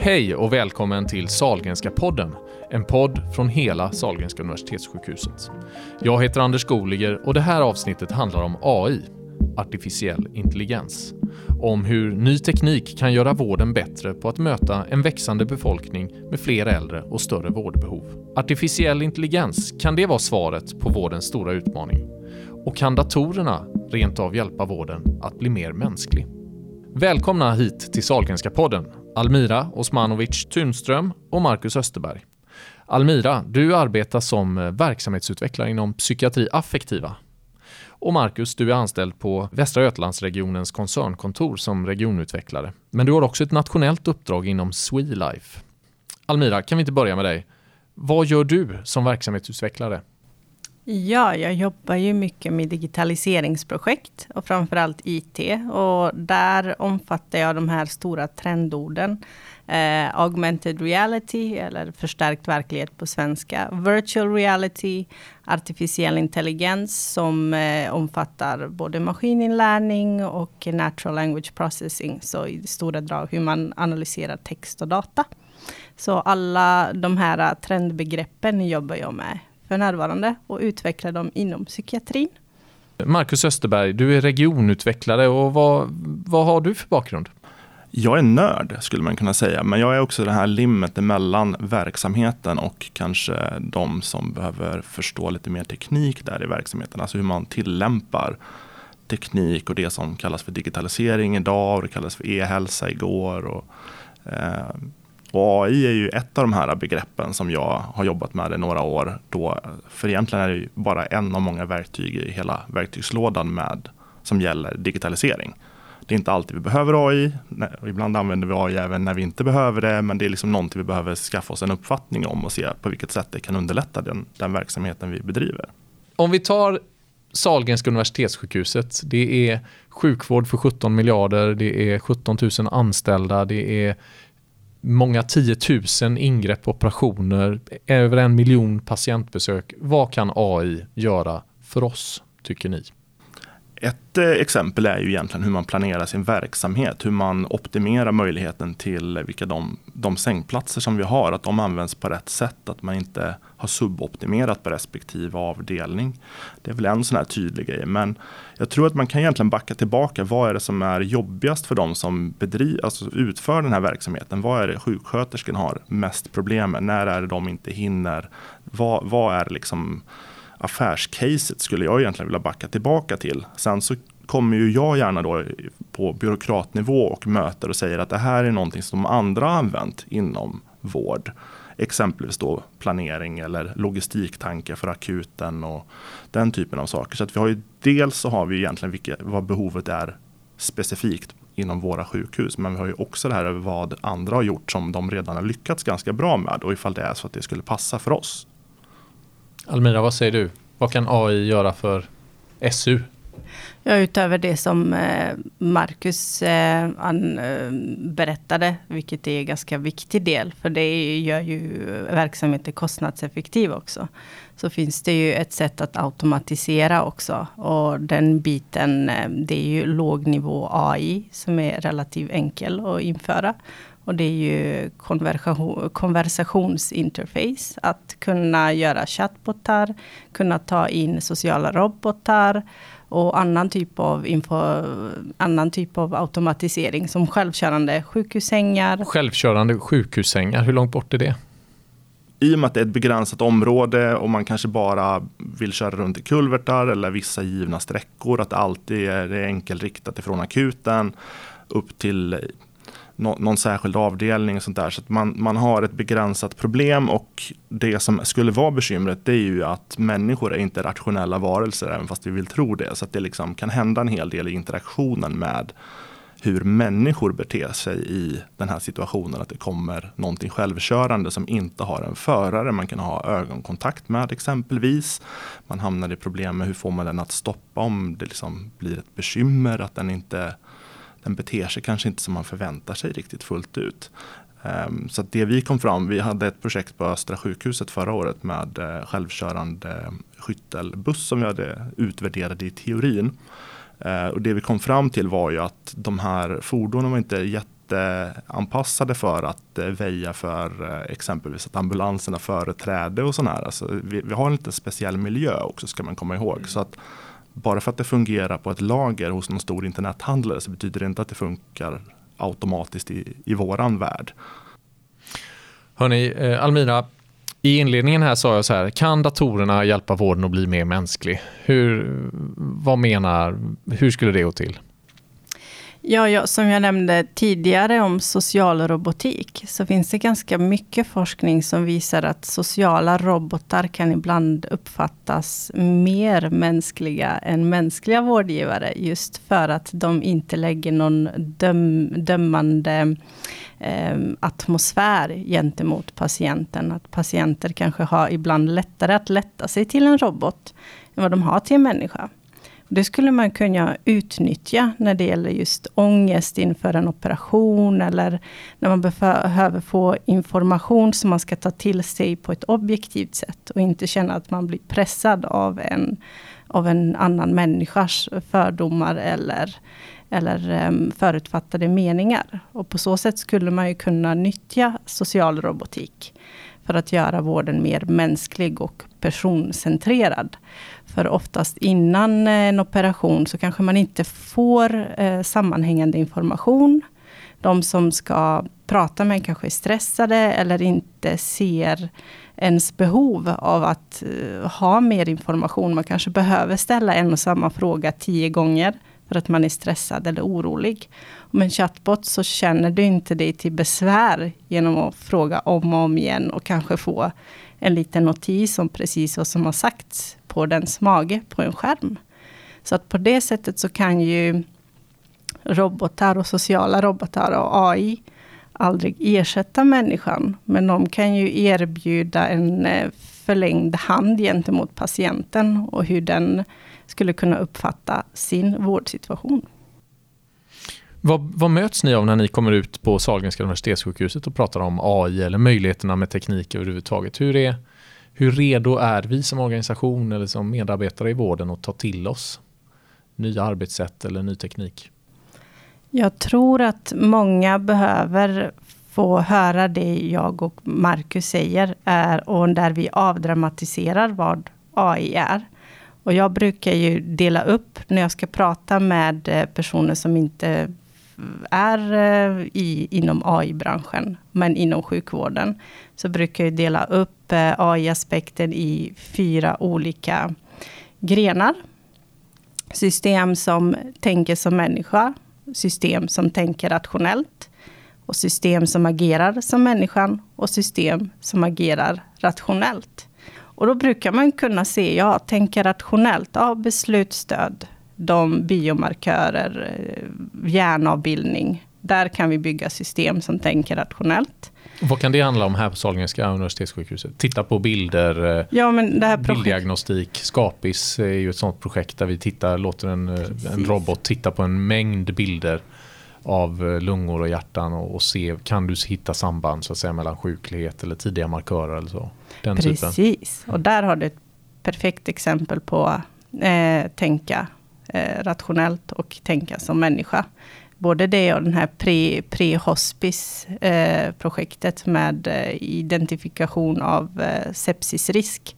Hej och välkommen till Salgrenska podden, en podd från hela Salgrenska universitetssjukhuset. Jag heter Anders Goliger och det här avsnittet handlar om AI, artificiell intelligens. Om hur ny teknik kan göra vården bättre på att möta en växande befolkning med fler äldre och större vårdbehov. Artificiell intelligens, kan det vara svaret på vårdens stora utmaning? Och kan datorerna rent av hjälpa vården att bli mer mänsklig? Välkomna hit till Salgrenska podden, Almira Osmanovic Tunström och Marcus Österberg. Almira, du arbetar som eh, verksamhetsutvecklare inom psykiatri affektiva. Och Marcus, du är anställd på Västra Götalandsregionens koncernkontor som regionutvecklare. Men du har också ett nationellt uppdrag inom Swelife. Almira, kan vi inte börja med dig? Vad gör du som verksamhetsutvecklare? Ja, jag jobbar ju mycket med digitaliseringsprojekt och framförallt IT. Och där omfattar jag de här stora trendorden. Eh, augmented reality, eller förstärkt verklighet på svenska. Virtual reality, artificiell intelligens som eh, omfattar både maskininlärning och natural language processing. Så i stora drag hur man analyserar text och data. Så alla de här trendbegreppen jobbar jag med för närvarande och utveckla dem inom psykiatrin. Marcus Österberg, du är regionutvecklare och vad, vad har du för bakgrund? Jag är nörd skulle man kunna säga, men jag är också det här limmet mellan verksamheten och kanske de som behöver förstå lite mer teknik där i verksamheten. Alltså hur man tillämpar teknik och det som kallas för digitalisering idag och det kallas för e-hälsa igår. Och, eh, och AI är ju ett av de här begreppen som jag har jobbat med i några år. Då, för egentligen är det ju bara en av många verktyg i hela verktygslådan med, som gäller digitalisering. Det är inte alltid vi behöver AI. Ibland använder vi AI även när vi inte behöver det. Men det är liksom någonting vi behöver skaffa oss en uppfattning om och se på vilket sätt det kan underlätta den, den verksamheten vi bedriver. Om vi tar Sahlgrenska universitetssjukhuset. Det är sjukvård för 17 miljarder, det är 17 000 anställda, det är många tiotusen ingrepp, operationer, över en miljon patientbesök. Vad kan AI göra för oss, tycker ni? Ett eh, exempel är ju egentligen hur man planerar sin verksamhet, hur man optimerar möjligheten till vilka de, de sängplatser som vi har, att de används på rätt sätt, att man inte har suboptimerat på respektive avdelning. Det är väl en sån här tydlig grej, men jag tror att man kan egentligen backa tillbaka. Vad är det som är jobbigast för de som bedriver, alltså utför den här verksamheten? Vad är det sjuksköterskan har mest problem med? När är det de inte hinner? Vad, vad är liksom affärscaset skulle jag egentligen vilja backa tillbaka till. Sen så kommer ju jag gärna då på byråkratnivå och möter och säger att det här är någonting som andra har använt inom vård. Exempelvis då planering eller logistiktankar för akuten och den typen av saker. Så att vi har ju dels så har vi egentligen vilka, vad behovet är specifikt inom våra sjukhus. Men vi har ju också det här över vad andra har gjort som de redan har lyckats ganska bra med och ifall det är så att det skulle passa för oss. Almira, vad säger du? Vad kan AI göra för SU? Ja, utöver det som eh, Marcus eh, eh, berättade, vilket är en ganska viktig del, för det gör ju verksamheten kostnadseffektiv också. Så finns det ju ett sätt att automatisera också. Och den biten, det är ju lågnivå AI som är relativt enkel att införa. Och det är ju konversationsinterface. Att kunna göra chatbotar, kunna ta in sociala robotar och annan typ av, info, annan typ av automatisering som självkörande sjukhussängar. Självkörande sjukhussängar, hur långt bort är det? I och med att det är ett begränsat område och man kanske bara vill köra runt i kulvertar eller vissa givna sträckor, att det alltid är enkelriktat ifrån akuten upp till någon särskild avdelning och sånt där. Så att man, man har ett begränsat problem och det som skulle vara bekymret det är ju att människor är inte rationella varelser även fast vi vill tro det. Så att det liksom kan hända en hel del i interaktionen med hur människor beter sig i den här situationen. Att det kommer någonting självkörande som inte har en förare man kan ha ögonkontakt med exempelvis. Man hamnar i problem med hur får man den att stoppa om det liksom blir ett bekymmer att den inte den beter sig kanske inte som man förväntar sig riktigt fullt ut. Um, så det vi kom fram, vi hade ett projekt på Östra sjukhuset förra året med uh, självkörande skyttelbuss som vi hade utvärderade i teorin. Uh, och det vi kom fram till var ju att de här fordonen var inte jätteanpassade för att väja för exempelvis att ambulanserna företräde och sådär. Alltså, vi, vi har en lite speciell miljö också ska man komma ihåg. Så att bara för att det fungerar på ett lager hos någon stor internethandlare så betyder det inte att det funkar automatiskt i, i våran värld. Hörni, eh, Almira, i inledningen här sa jag så här, kan datorerna hjälpa vården att bli mer mänsklig? Hur, vad menar, hur skulle det gå till? Ja, ja, som jag nämnde tidigare om social robotik, så finns det ganska mycket forskning som visar att sociala robotar kan ibland uppfattas mer mänskliga än mänskliga vårdgivare, just för att de inte lägger någon döm, dömande eh, atmosfär gentemot patienten. Att patienter kanske har ibland lättare att lätta sig till en robot, än vad de har till en människa. Det skulle man kunna utnyttja när det gäller just ångest inför en operation eller när man behöver få information som man ska ta till sig på ett objektivt sätt och inte känna att man blir pressad av en, av en annan människas fördomar eller, eller um, förutfattade meningar. Och på så sätt skulle man ju kunna nyttja social robotik för att göra vården mer mänsklig och personcentrerad. För oftast innan eh, en operation så kanske man inte får eh, sammanhängande information. De som ska prata med kanske är stressade eller inte ser ens behov av att eh, ha mer information. Man kanske behöver ställa en och samma fråga tio gånger för att man är stressad eller orolig. Med en chatbot så känner du inte dig till besvär genom att fråga om och om igen och kanske få en liten notis om precis vad som har sagts på dens mage på en skärm. Så att på det sättet så kan ju robotar och sociala robotar och AI aldrig ersätta människan. Men de kan ju erbjuda en eh, förlängd hand gentemot patienten och hur den skulle kunna uppfatta sin vårdsituation. Vad, vad, möts ni av när ni kommer ut på Sahlgrenska universitetssjukhuset och pratar om AI eller möjligheterna med teknik överhuvudtaget? Hur, är, hur redo är vi som organisation eller som medarbetare i vården att ta till oss nya arbetssätt eller ny teknik? Jag tror att många behöver få höra det jag och Marcus säger är, och där vi avdramatiserar vad AI är. Och jag brukar ju dela upp när jag ska prata med eh, personer som inte eh, är eh, i, inom AI-branschen, men inom sjukvården, så brukar jag dela upp AI-aspekten i fyra olika grenar. System som tänker som människa, system som tänker rationellt, och system som agerar som människan, och system som agerar rationellt. Och då brukar man kunna se, ja, tänka rationellt, ja, beslutsstöd, de biomarkörer, eh, hjärnavbildning. Där kan vi bygga system som tänker rationellt. Vad kan det handla om här på Sahlgrenska universitetssjukhuset? Titta på bilder, eh, ja, men det här bilddiagnostik. Skapis är ju ett sådant projekt där vi tittar, låter en, eh, en robot titta på en mängd bilder av eh, lungor och hjärtan och, och, se, kan du hitta samband så att säga, mellan sjuklighet eller tidiga markörer eller så? Den Precis, typen. och där har du ett perfekt exempel på eh, tänka eh, rationellt och tänka som människa. Både det och den här pre-hospice-projektet eh, med eh, identifikation av eh, sepsisrisk.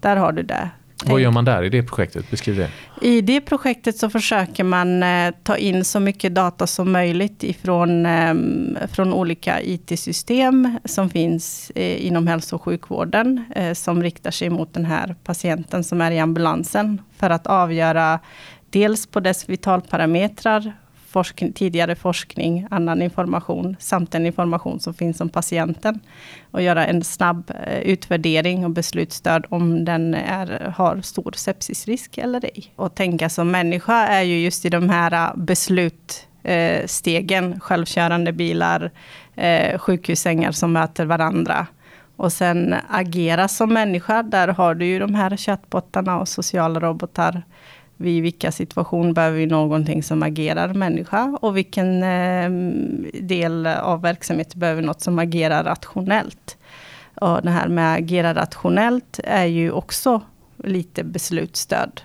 Där har du det. Vad gör man där i det projektet? Beskriv det. I det projektet så försöker man eh, ta in så mycket data som möjligt ifrån eh, från olika IT-system som finns eh, inom hälso och sjukvården, eh, som riktar sig mot den här patienten som är i ambulansen, för att avgöra dels på dess vitalparametrar, forskning, tidigare forskning, annan information, samt den information som finns om patienten. Och göra en snabb eh, utvärdering och beslutsstöd om den är, har stor sepsisrisk eller ej. Och tänka som människa är ju just i de här eh, beslutstegen, eh, självkörande bilar, eh, sjukhussängar som möter varandra. Och sen agera som människa, där har du ju de här chattbottarna och sociala robotar vid vilka situationer behöver vi någonting som agerar människa och vilken eh, del av verksamheten behöver något som agerar rationellt. Och det här med att agera rationellt är ju också lite beslutsstöd.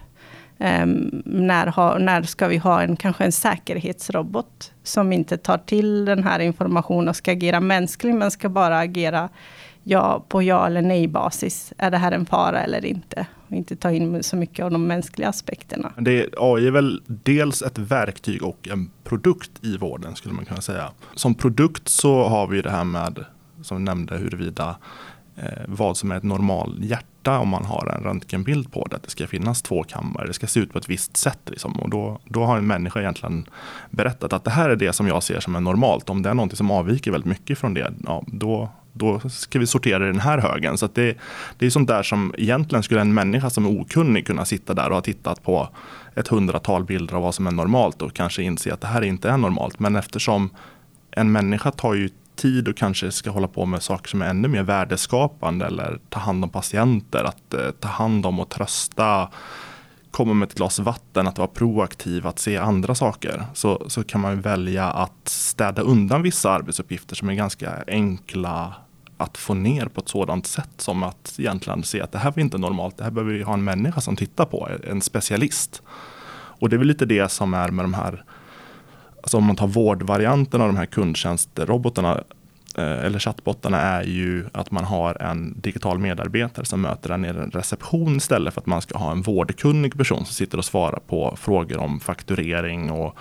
Um, när, ha, när ska vi ha en, kanske en säkerhetsrobot som inte tar till den här informationen och ska agera mänsklig, men ska bara agera ja, på ja eller nej basis. Är det här en fara eller inte? Och inte ta in så mycket av de mänskliga aspekterna. Det, AI är väl dels ett verktyg och en produkt i vården skulle man kunna säga. Som produkt så har vi det här med, som vi nämnde, huruvida eh, vad som är ett normal hjärta om man har en röntgenbild på det. Att Det ska finnas två kammare, det ska se ut på ett visst sätt. Liksom. Och då, då har en människa egentligen berättat att det här är det som jag ser som är normalt. Om det är någonting som avviker väldigt mycket från det, ja, då, då ska vi sortera i den här högen. Så det, det är sånt där som egentligen skulle en människa som är okunnig kunna sitta där och ha tittat på ett hundratal bilder av vad som är normalt och kanske inse att det här inte är normalt. Men eftersom en människa tar ju tid och kanske ska hålla på med saker som är ännu mer värdeskapande eller ta hand om patienter, att eh, ta hand om och trösta, komma med ett glas vatten, att vara proaktiv, att se andra saker. Så, så kan man välja att städa undan vissa arbetsuppgifter som är ganska enkla att få ner på ett sådant sätt som att egentligen se att det här var inte normalt, det här behöver vi ha en människa som tittar på, en specialist. Och det är väl lite det som är med de här, alltså om man tar vårdvarianten av de här kundtjänstrobotarna eh, eller chattbottarna är ju att man har en digital medarbetare som möter en i en reception istället för att man ska ha en vårdkunnig person som sitter och svarar på frågor om fakturering och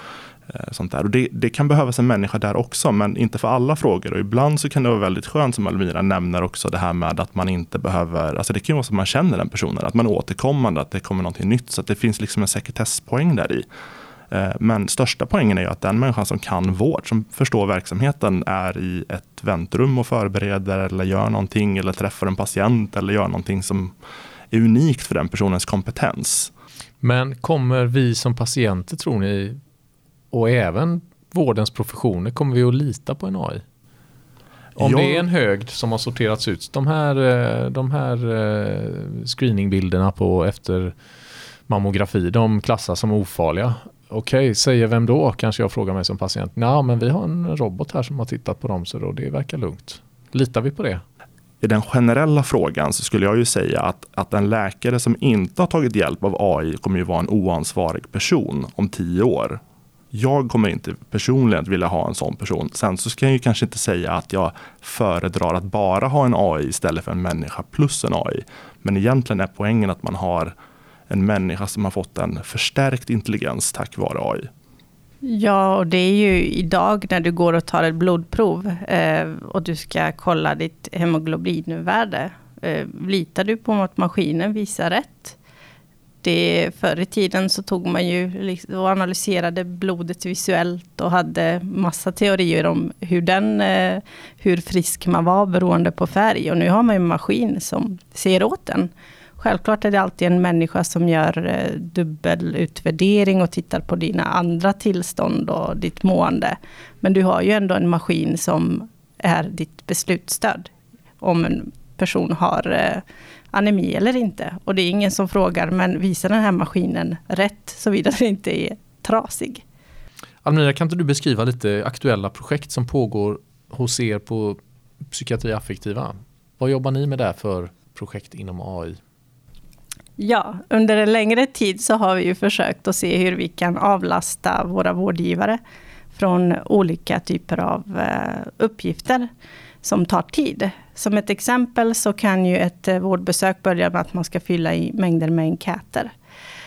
Eh, sånt där. Och det, det, kan behövas en människa där också, men inte för alla frågor. Och ibland så kan det vara väldigt skönt, som Almira nämner också, det här med att man inte behöver, alltså det kan vara så att man känner den personen, att man är återkommande, att det kommer någonting nytt. Så att det finns liksom en sekretesspoäng där i. Eh, men största poängen är ju att den människan som kan vård, som förstår verksamheten, är i ett väntrum och förbereder eller gör någonting eller träffar en patient eller gör någonting som är unikt för den personens kompetens. Men kommer vi som patienter, tror ni, och även vårdens professioner, kommer vi att lita på en AI? Om ja. det är en hög som har sorterats ut, de här, eh, de här eh, screeningbilderna på efter mammografi, de klassas som ofarliga. Okej, okay, säger vem då? Kanske jag frågar mig som patient. Ja, men vi har en robot här som har tittat på dem så då det verkar lugnt. Litar vi på det? I den generella frågan så skulle jag ju säga att, att en läkare som inte har tagit hjälp av AI kommer ju vara en oansvarig person om tio år. Jag kommer inte personligen att vilja ha en sån person. Sen så ska jag ju kanske inte säga att jag föredrar att bara ha en AI istället för en människa plus en AI. Men egentligen är poängen att man har en människa som har fått en förstärkt intelligens tack vare AI. Ja, och det är ju idag när du går och tar ett blodprov eh, och du ska kolla ditt hemoglobinvärde. Eh, litar du på att maskinen visar rätt? Det, förr i tiden så tog man ju och analyserade blodet visuellt och hade massa teorier om hur, den, eh, hur frisk man var beroende på färg. Och nu har man ju en maskin som ser åt den. Självklart är det alltid en människa som gör eh, dubbelutvärdering och tittar på dina andra tillstånd och ditt mående. Men du har ju ändå en maskin som är ditt beslutsstöd. Om en person har eh, anemi eller inte. Och det är ingen som frågar, men visar den här maskinen rätt, såvida den inte är trasig? Almira, kan inte du beskriva lite aktuella projekt som pågår hos er på psykiatri affektiva? Vad jobbar ni med där för projekt inom AI? Ja, under en längre tid så har vi ju försökt att se hur vi kan avlasta våra vårdgivare från olika typer av eh, uppgifter som tar tid. Som ett exempel så kan ju ett eh, vårdbesök börja med att man ska fylla i mängder med enkäter.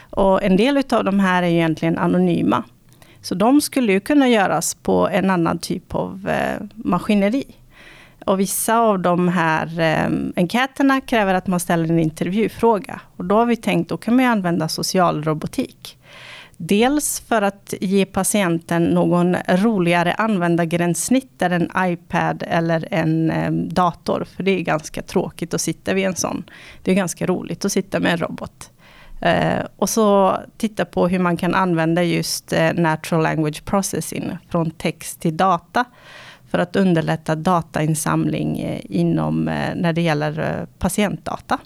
Och en del av de här är ju egentligen anonyma. Så de skulle ju kunna göras på en annan typ av eh, maskineri. Och vissa av de här eh, enkäterna kräver att man ställer en intervjufråga. Och då har vi tänkt, då kan man använda social robotik. Dels för att ge patienten någon roligare användargränssnitt, där en iPad eller en eh, dator. För det är ganska tråkigt att sitta vid en sån. Det är ganska roligt att sitta med en robot. Eh, och så titta på hur man kan använda just eh, natural language processing, från text till data för att underlätta datainsamling inom, när det gäller patientdata.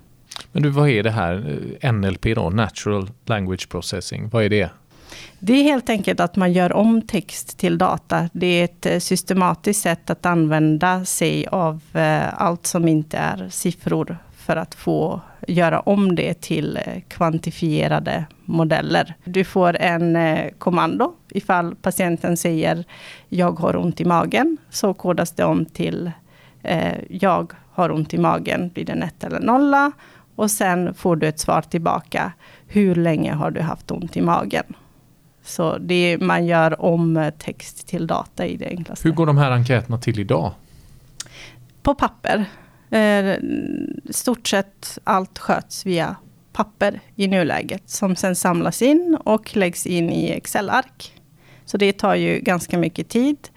Men du, vad är det här NLP då, Natural Language Processing, vad är det? Det är helt enkelt att man gör om text till data. Det är ett eh, systematiskt sätt att använda sig av eh, allt som inte är siffror för att få göra om det till eh, kvantifierade modeller. Du får en kommando ifall patienten säger jag har ont i magen, så kodas det om till jag har ont i magen, blir det en ett eller nolla. Och sen får du ett svar tillbaka. Hur länge har du haft ont i magen? Så det, man gör om text till data i det enklaste. Hur går de här enkäterna till idag? På papper. Eh, stort sett allt sköts via papper i nuläget som sen samlas in och läggs in i Excel-ark. Så det tar ju ganska mycket tid.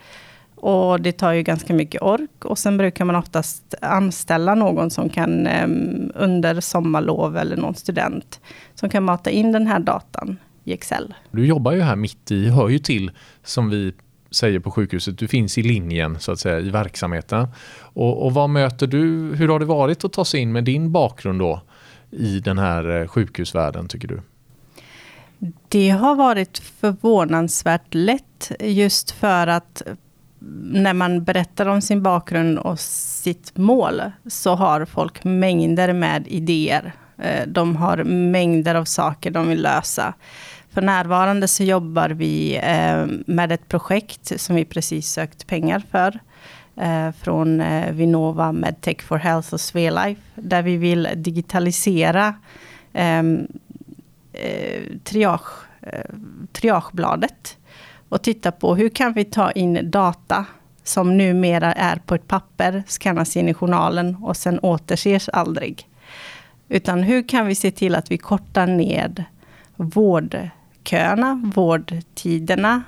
Och det tar ju ganska mycket ork. Och sen brukar man oftast anställa någon som kan um, under sommarlov eller någon student som kan mata in den här datan i Excel. Du jobbar ju här mitt i, hör ju till som vi säger på sjukhuset, du finns i linjen så att säga i verksamheten. Och, och vad möter du, hur har det varit att ta sig in med din bakgrund då i den här eh, sjukhusvärlden tycker du? Det har varit förvånansvärt lätt just för att när man berättar om sin bakgrund och sitt mål så har folk mängder med idéer. Eh, de har mängder av saker de vill lösa. För närvarande så jobbar vi eh, med ett projekt som vi precis sökt pengar för. Eh, från Vinnova Medtech for Health och Swelife. Där vi vill digitalisera ehm, triage, triagebladet och titta på hur kan vi ta in data som numera är på ett papper, skannas in i journalen och sen återses aldrig. Utan hur kan vi se till att vi kortar ned vårdköerna, vårdtiderna,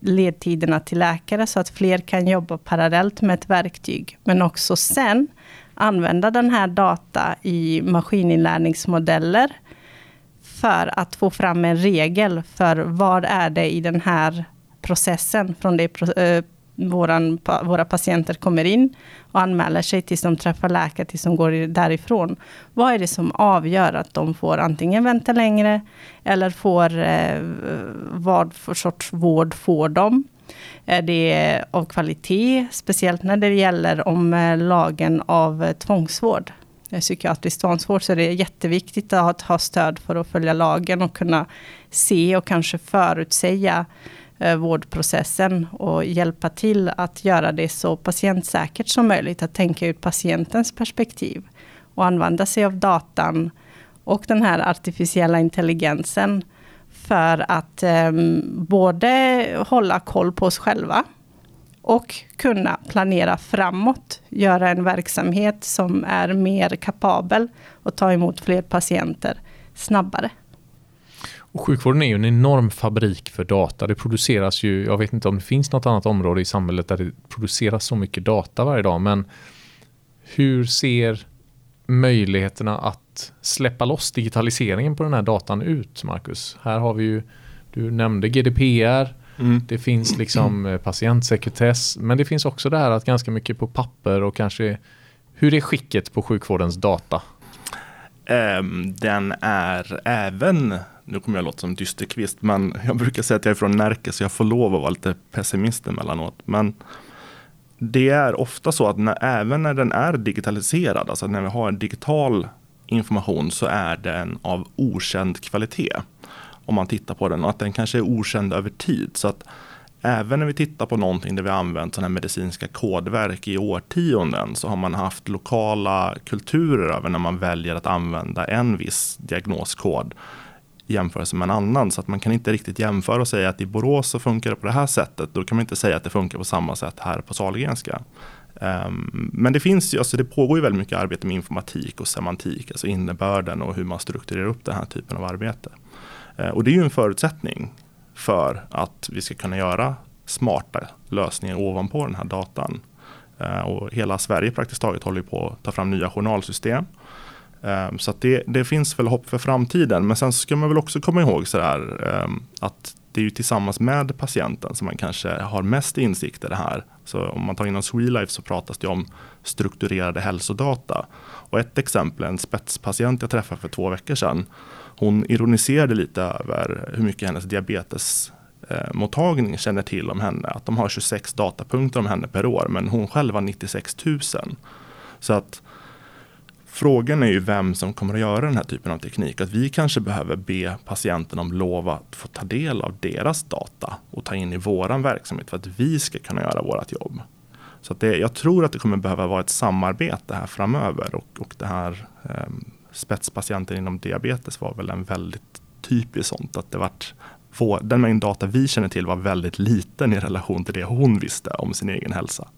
ledtiderna till läkare så att fler kan jobba parallellt med ett verktyg. Men också sen använda den här data i maskininlärningsmodeller för att få fram en regel för vad är det i den här processen från det eh, våran, våra patienter kommer in och anmäler sig tills de träffar läkare, tills de går därifrån. Vad är det som avgör att de får antingen vänta längre eller får eh, vad för sorts vård får de? Är det av kvalitet, speciellt när det gäller om eh, lagen av eh, tvångsvård? psykiatrisk tvångsvård så är det jätteviktigt att ha stöd för att följa lagen och kunna se och kanske förutsäga Eh, vårdprocessen och hjälpa till att göra det så patientsäkert som möjligt. Att tänka ut patientens perspektiv och använda sig av datan och den här artificiella intelligensen för att eh, både hålla koll på oss själva och kunna planera framåt. Göra en verksamhet som är mer kapabel och ta emot fler patienter snabbare. Och sjukvården är ju en enorm fabrik för data. Det produceras ju, jag vet inte om det finns något annat område i samhället där det produceras så mycket data varje dag, men hur ser möjligheterna att släppa loss digitaliseringen på den här datan ut, Marcus? Här har vi ju, du nämnde GDPR, mm. det finns liksom eh, patientsekretess, men det finns också det här att ganska mycket på papper och kanske hur är skicket på sjukvårdens data? Um, den är även nu kommer jag låta som dysterkvist, men jag brukar säga att jag är från Närke så jag får lov att vara lite pessimist emellanåt. Men det är ofta så att när, även när den är digitaliserad, alltså när vi har digital information så är den av okänd kvalitet. Om man tittar på den och att den kanske är okänd över tid. Så att även när vi tittar på någonting där vi använt sådana här medicinska kodverk i årtionden så har man haft lokala kulturer över när man väljer att använda en viss diagnoskod jämförelse med en annan. Så att man kan inte riktigt jämföra och säga att i Borås så funkar det på det här sättet. Då kan man inte säga att det funkar på samma sätt här på Sahlgrenska. Ehm, men det finns ju, alltså det pågår ju väldigt mycket arbete med informatik och semantik, alltså innebörden och hur man strukturerar upp den här typen av arbete. Eh, och det är ju en förutsättning för att vi ska kunna göra smarta lösningar ovanpå den här datan. Eh, och hela Sverige praktiskt taget håller på att ta fram nya journalsystem. Eh, så det, det, finns väl hopp för framtiden. Men sen ska man väl också komma ihåg så där, eh, att det är ju tillsammans med patienten som man kanske har mest insikt i det här. Så om man tar inom Swelife så pratas det om strukturerade hälsodata. Och ett exempel, en spetspatient jag träffade för två veckor sedan. Hon ironiserade lite över hur mycket hennes diabetesmottagning känner till om henne. Att de har 26 datapunkter om henne per år men hon själv har 96 000. Så att frågan är ju vem som kommer att göra den här typen av teknik. Att vi kanske behöver be patienten om lov att få ta del av deras data och ta in i våran verksamhet för att vi ska kunna göra vårt jobb. Så det, jag tror att det kommer behöva vara ett samarbete här framöver och, och det här eh, spetspatienter inom diabetes var väl en väldigt typisk sånt. Att det vart, den mängd data vi känner till var väldigt liten i relation till det hon visste om sin egen hälsa.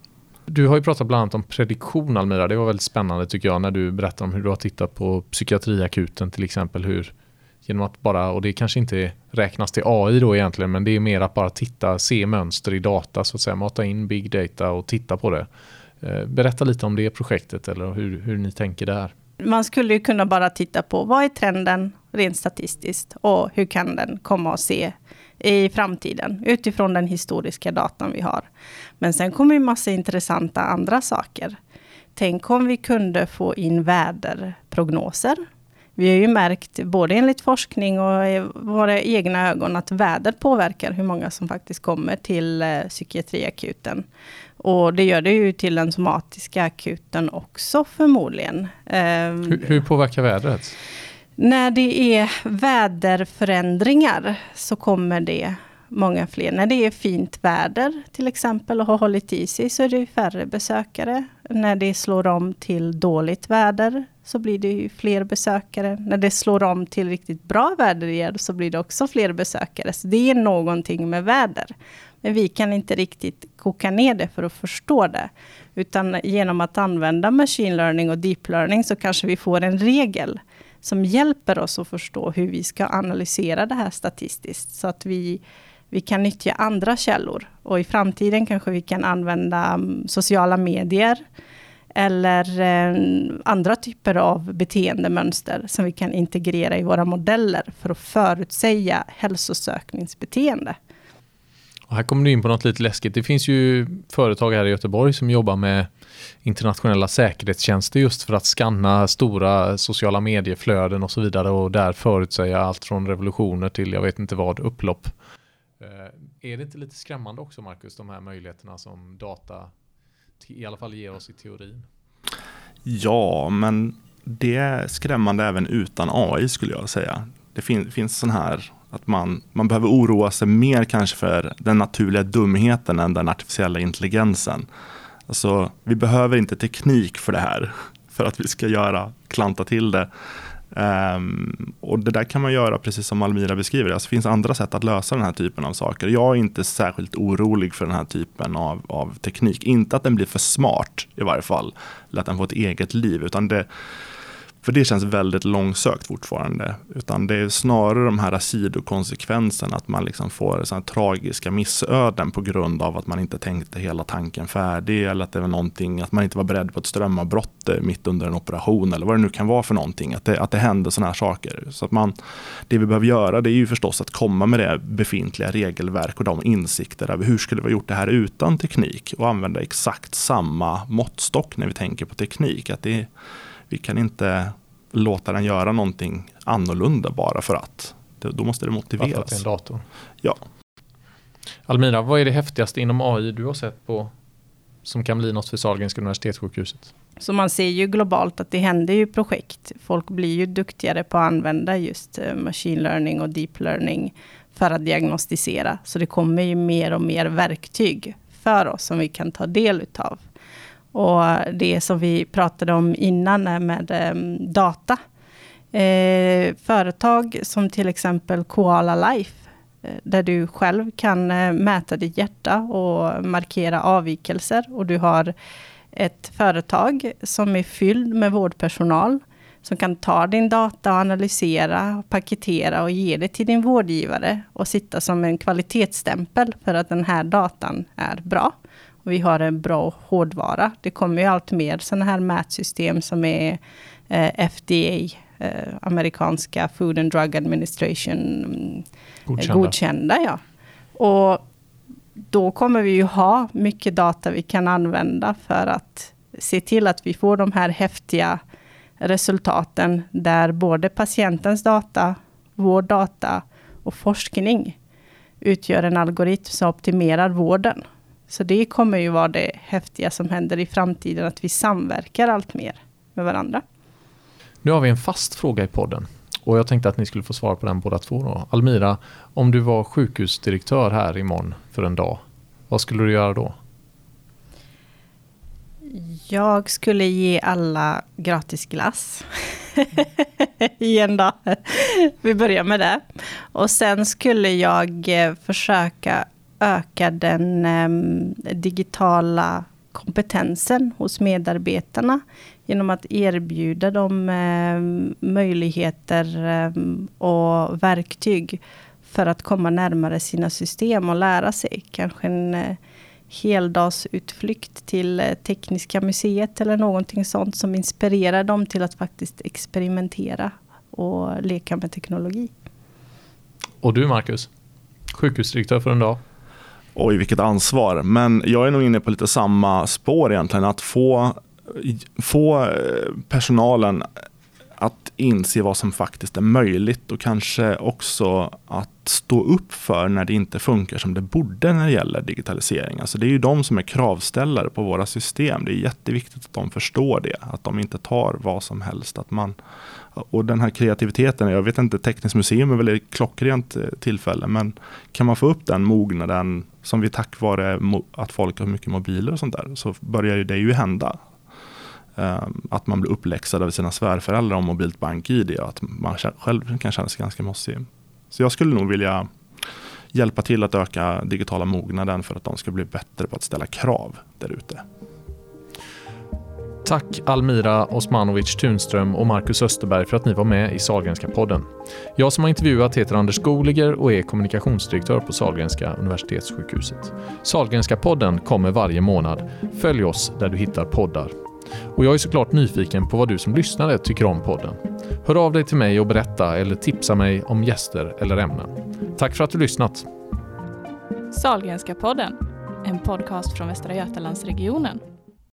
Du har ju pratat bland annat om prediktion Almira. Det var väldigt spännande tycker jag när du berättar om hur du har tittat på psykiatriakuten till exempel. Hur, genom att bara, och det kanske inte räknas till AI då egentligen, men det är mer att bara titta, se mönster i data så att säga, mata in big data och titta på det. Eh, berätta lite om det projektet eller hur, hur ni tänker där. Man skulle ju kunna bara titta på vad är trenden rent statistiskt och hur kan den komma att se i framtiden utifrån den historiska datan vi har. Men sen kommer ju massa intressanta andra saker. Tänk om vi kunde få in väderprognoser. Vi har ju märkt, både enligt forskning och i våra egna ögon, att väder påverkar hur många som faktiskt kommer till eh, psykiatriakuten. Och det gör det ju till den somatiska akuten också förmodligen. Hur, hur påverkar vädret? När det är väderförändringar så kommer det många fler. När det är fint väder till exempel och har hållit i sig så är det färre besökare. När det slår om till dåligt väder så blir det fler besökare. När det slår om till riktigt bra väder igen så blir det också fler besökare. Så det är någonting med väder. Men vi kan inte riktigt koka ner det för att förstå det. Utan genom att använda machine learning och deep learning så kanske vi får en regel som hjälper oss att förstå hur vi ska analysera det här statistiskt. Så att vi, vi kan nyttja andra källor. Och i framtiden kanske vi kan använda mm, sociala medier eller eh, andra typer av beteendemönster som vi kan integrera i våra modeller för att förutsäga hälsosökningsbeteende. Här kommer du in på något lite läskigt. Det finns ju företag här i Göteborg som jobbar med internationella säkerhetstjänster just för att skanna stora sociala medieflöden och så vidare och där förutsäga allt från revolutioner till jag vet inte vad, upplopp. Eh, är det inte lite skrämmande också Marcus, de här möjligheterna som data i alla fall ger oss i teorin? Ja, men det är skrämmande även utan AI skulle jag säga. Det fin finns sån här att man, man behöver oroa sig mer kanske för den naturliga dumheten än den artificiella intelligensen. Alltså, vi behöver inte teknik för det här, för att vi ska göra, klanta till det. Um, och det där kan man göra precis som Almira beskriver. Alltså, det finns andra sätt att lösa den här typen av saker. Jag är inte särskilt orolig för den här typen av, av teknik. Inte att den blir för smart i varje fall. Eller att den får ett eget liv. Utan det, för det känns väldigt långsökt fortfarande. Utan det är snarare de här sidokonsekvenserna, att man liksom får såna tragiska missöden på grund av att man inte tänkte hela tanken färdig eller att det var någonting, att man inte var beredd på ett strömavbrott eh, mitt under en operation eller vad det nu kan vara för någonting. Att det, att det händer sådana här saker. Så att man, det vi behöver göra det är ju förstås att komma med det befintliga regelverk och de insikter över hur skulle vi ha gjort det här utan teknik och använda exakt samma måttstock när vi tänker på teknik. Att det vi kan inte låta den göra någonting annorlunda bara för att. Då måste det motiveras. Bara för att det är en dator? Ja. Almira, vad är det häftigaste inom AI du har sett på som kan bli något för Sahlgrenska universitetssjukhuset? Så man ser ju globalt att det händer ju projekt. Folk blir ju duktigare på att använda just eh, machine learning och deep learning för att diagnostisera. Så det kommer ju mer och mer verktyg för oss som vi kan ta del utav. Och det som vi pratade om innan med ehm, data. Eh, företag som till exempel Koala Life, eh, där du själv kan eh, mäta ditt hjärta och markera avvikelser. Och du har ett företag som är fylld med vårdpersonal, som kan ta din data och analysera, paketera och ge det till din vårdgivare och sitta som en kvalitetsstämpel för att den här datan är bra vi har en bra hårdvara. Det kommer ju allt mer sådana här mätsystem som är eh, FDA, eh, amerikanska Food and Drug Administration mm, godkända. godkända ja. Och då kommer vi ju ha mycket data vi kan använda för att se till att vi får de här häftiga resultaten där både patientens data, vår data och forskning utgör en algoritm som optimerar vården. Så det kommer ju vara det häftiga som händer i framtiden, att vi samverkar allt mer med varandra. Nu har vi en fast fråga i podden och jag tänkte att ni skulle få svara på den båda två. Då. Almira, om du var sjukhusdirektör här imorgon för en dag, vad skulle du göra då? Jag skulle ge alla gratis glass i en dag. Vi börjar med det. Och sen skulle jag eh, försöka öka den eh, digitala kompetensen hos medarbetarna genom att erbjuda dem eh, möjligheter eh, och verktyg för att komma närmare sina system och lära sig. Kanske en eh, heldagsutflykt till eh, Tekniska museet eller någonting sånt som inspirerar dem till att faktiskt experimentera och leka med teknologi. Och du Marcus, sjukhusdirektör för en dag. Oj, vilket ansvar. Men jag är nog inne på lite samma spår egentligen. Att få, få eh, personalen att inse vad som faktiskt är möjligt och kanske också att stå upp för när det inte funkar som det borde när det gäller digitalisering. Alltså det är ju de som är kravställare på våra system. Det är jätteviktigt att de förstår det, att de inte tar vad som helst. Att man, och den här kreativiteten, jag vet inte, Tekniskt museum är väl ett klockrent eh, tillfälle, men kan man få upp den mognaden som vi tack vare att folk har mycket mobiler och sånt där, så börjar ju det ju hända. Ehm, att man blir uppläxad av sina svärföräldrar om mobilt bank-id och att man själv kan känna sig ganska mossig. Så jag skulle nog vilja hjälpa till att öka digitala mognaden för att de ska bli bättre på att ställa krav där ute. Tack Almira Osmanovic Tunström och Marcus Österberg för att ni var med i Sahlgrenska podden. Jag som har intervjuat heter Anders Goliger och är kommunikationsdirektör på Sahlgrenska Universitetssjukhuset. Sahlgrenska podden kommer varje månad. Följ oss där du hittar poddar. Och jag är såklart nyfiken på vad du som lyssnare tycker om podden. Hör av dig till mig och berätta eller tipsa mig om gäster eller ämnen. Tack för att du lyssnat. Sahlgrenska podden, en podcast från Västra Götalandsregionen.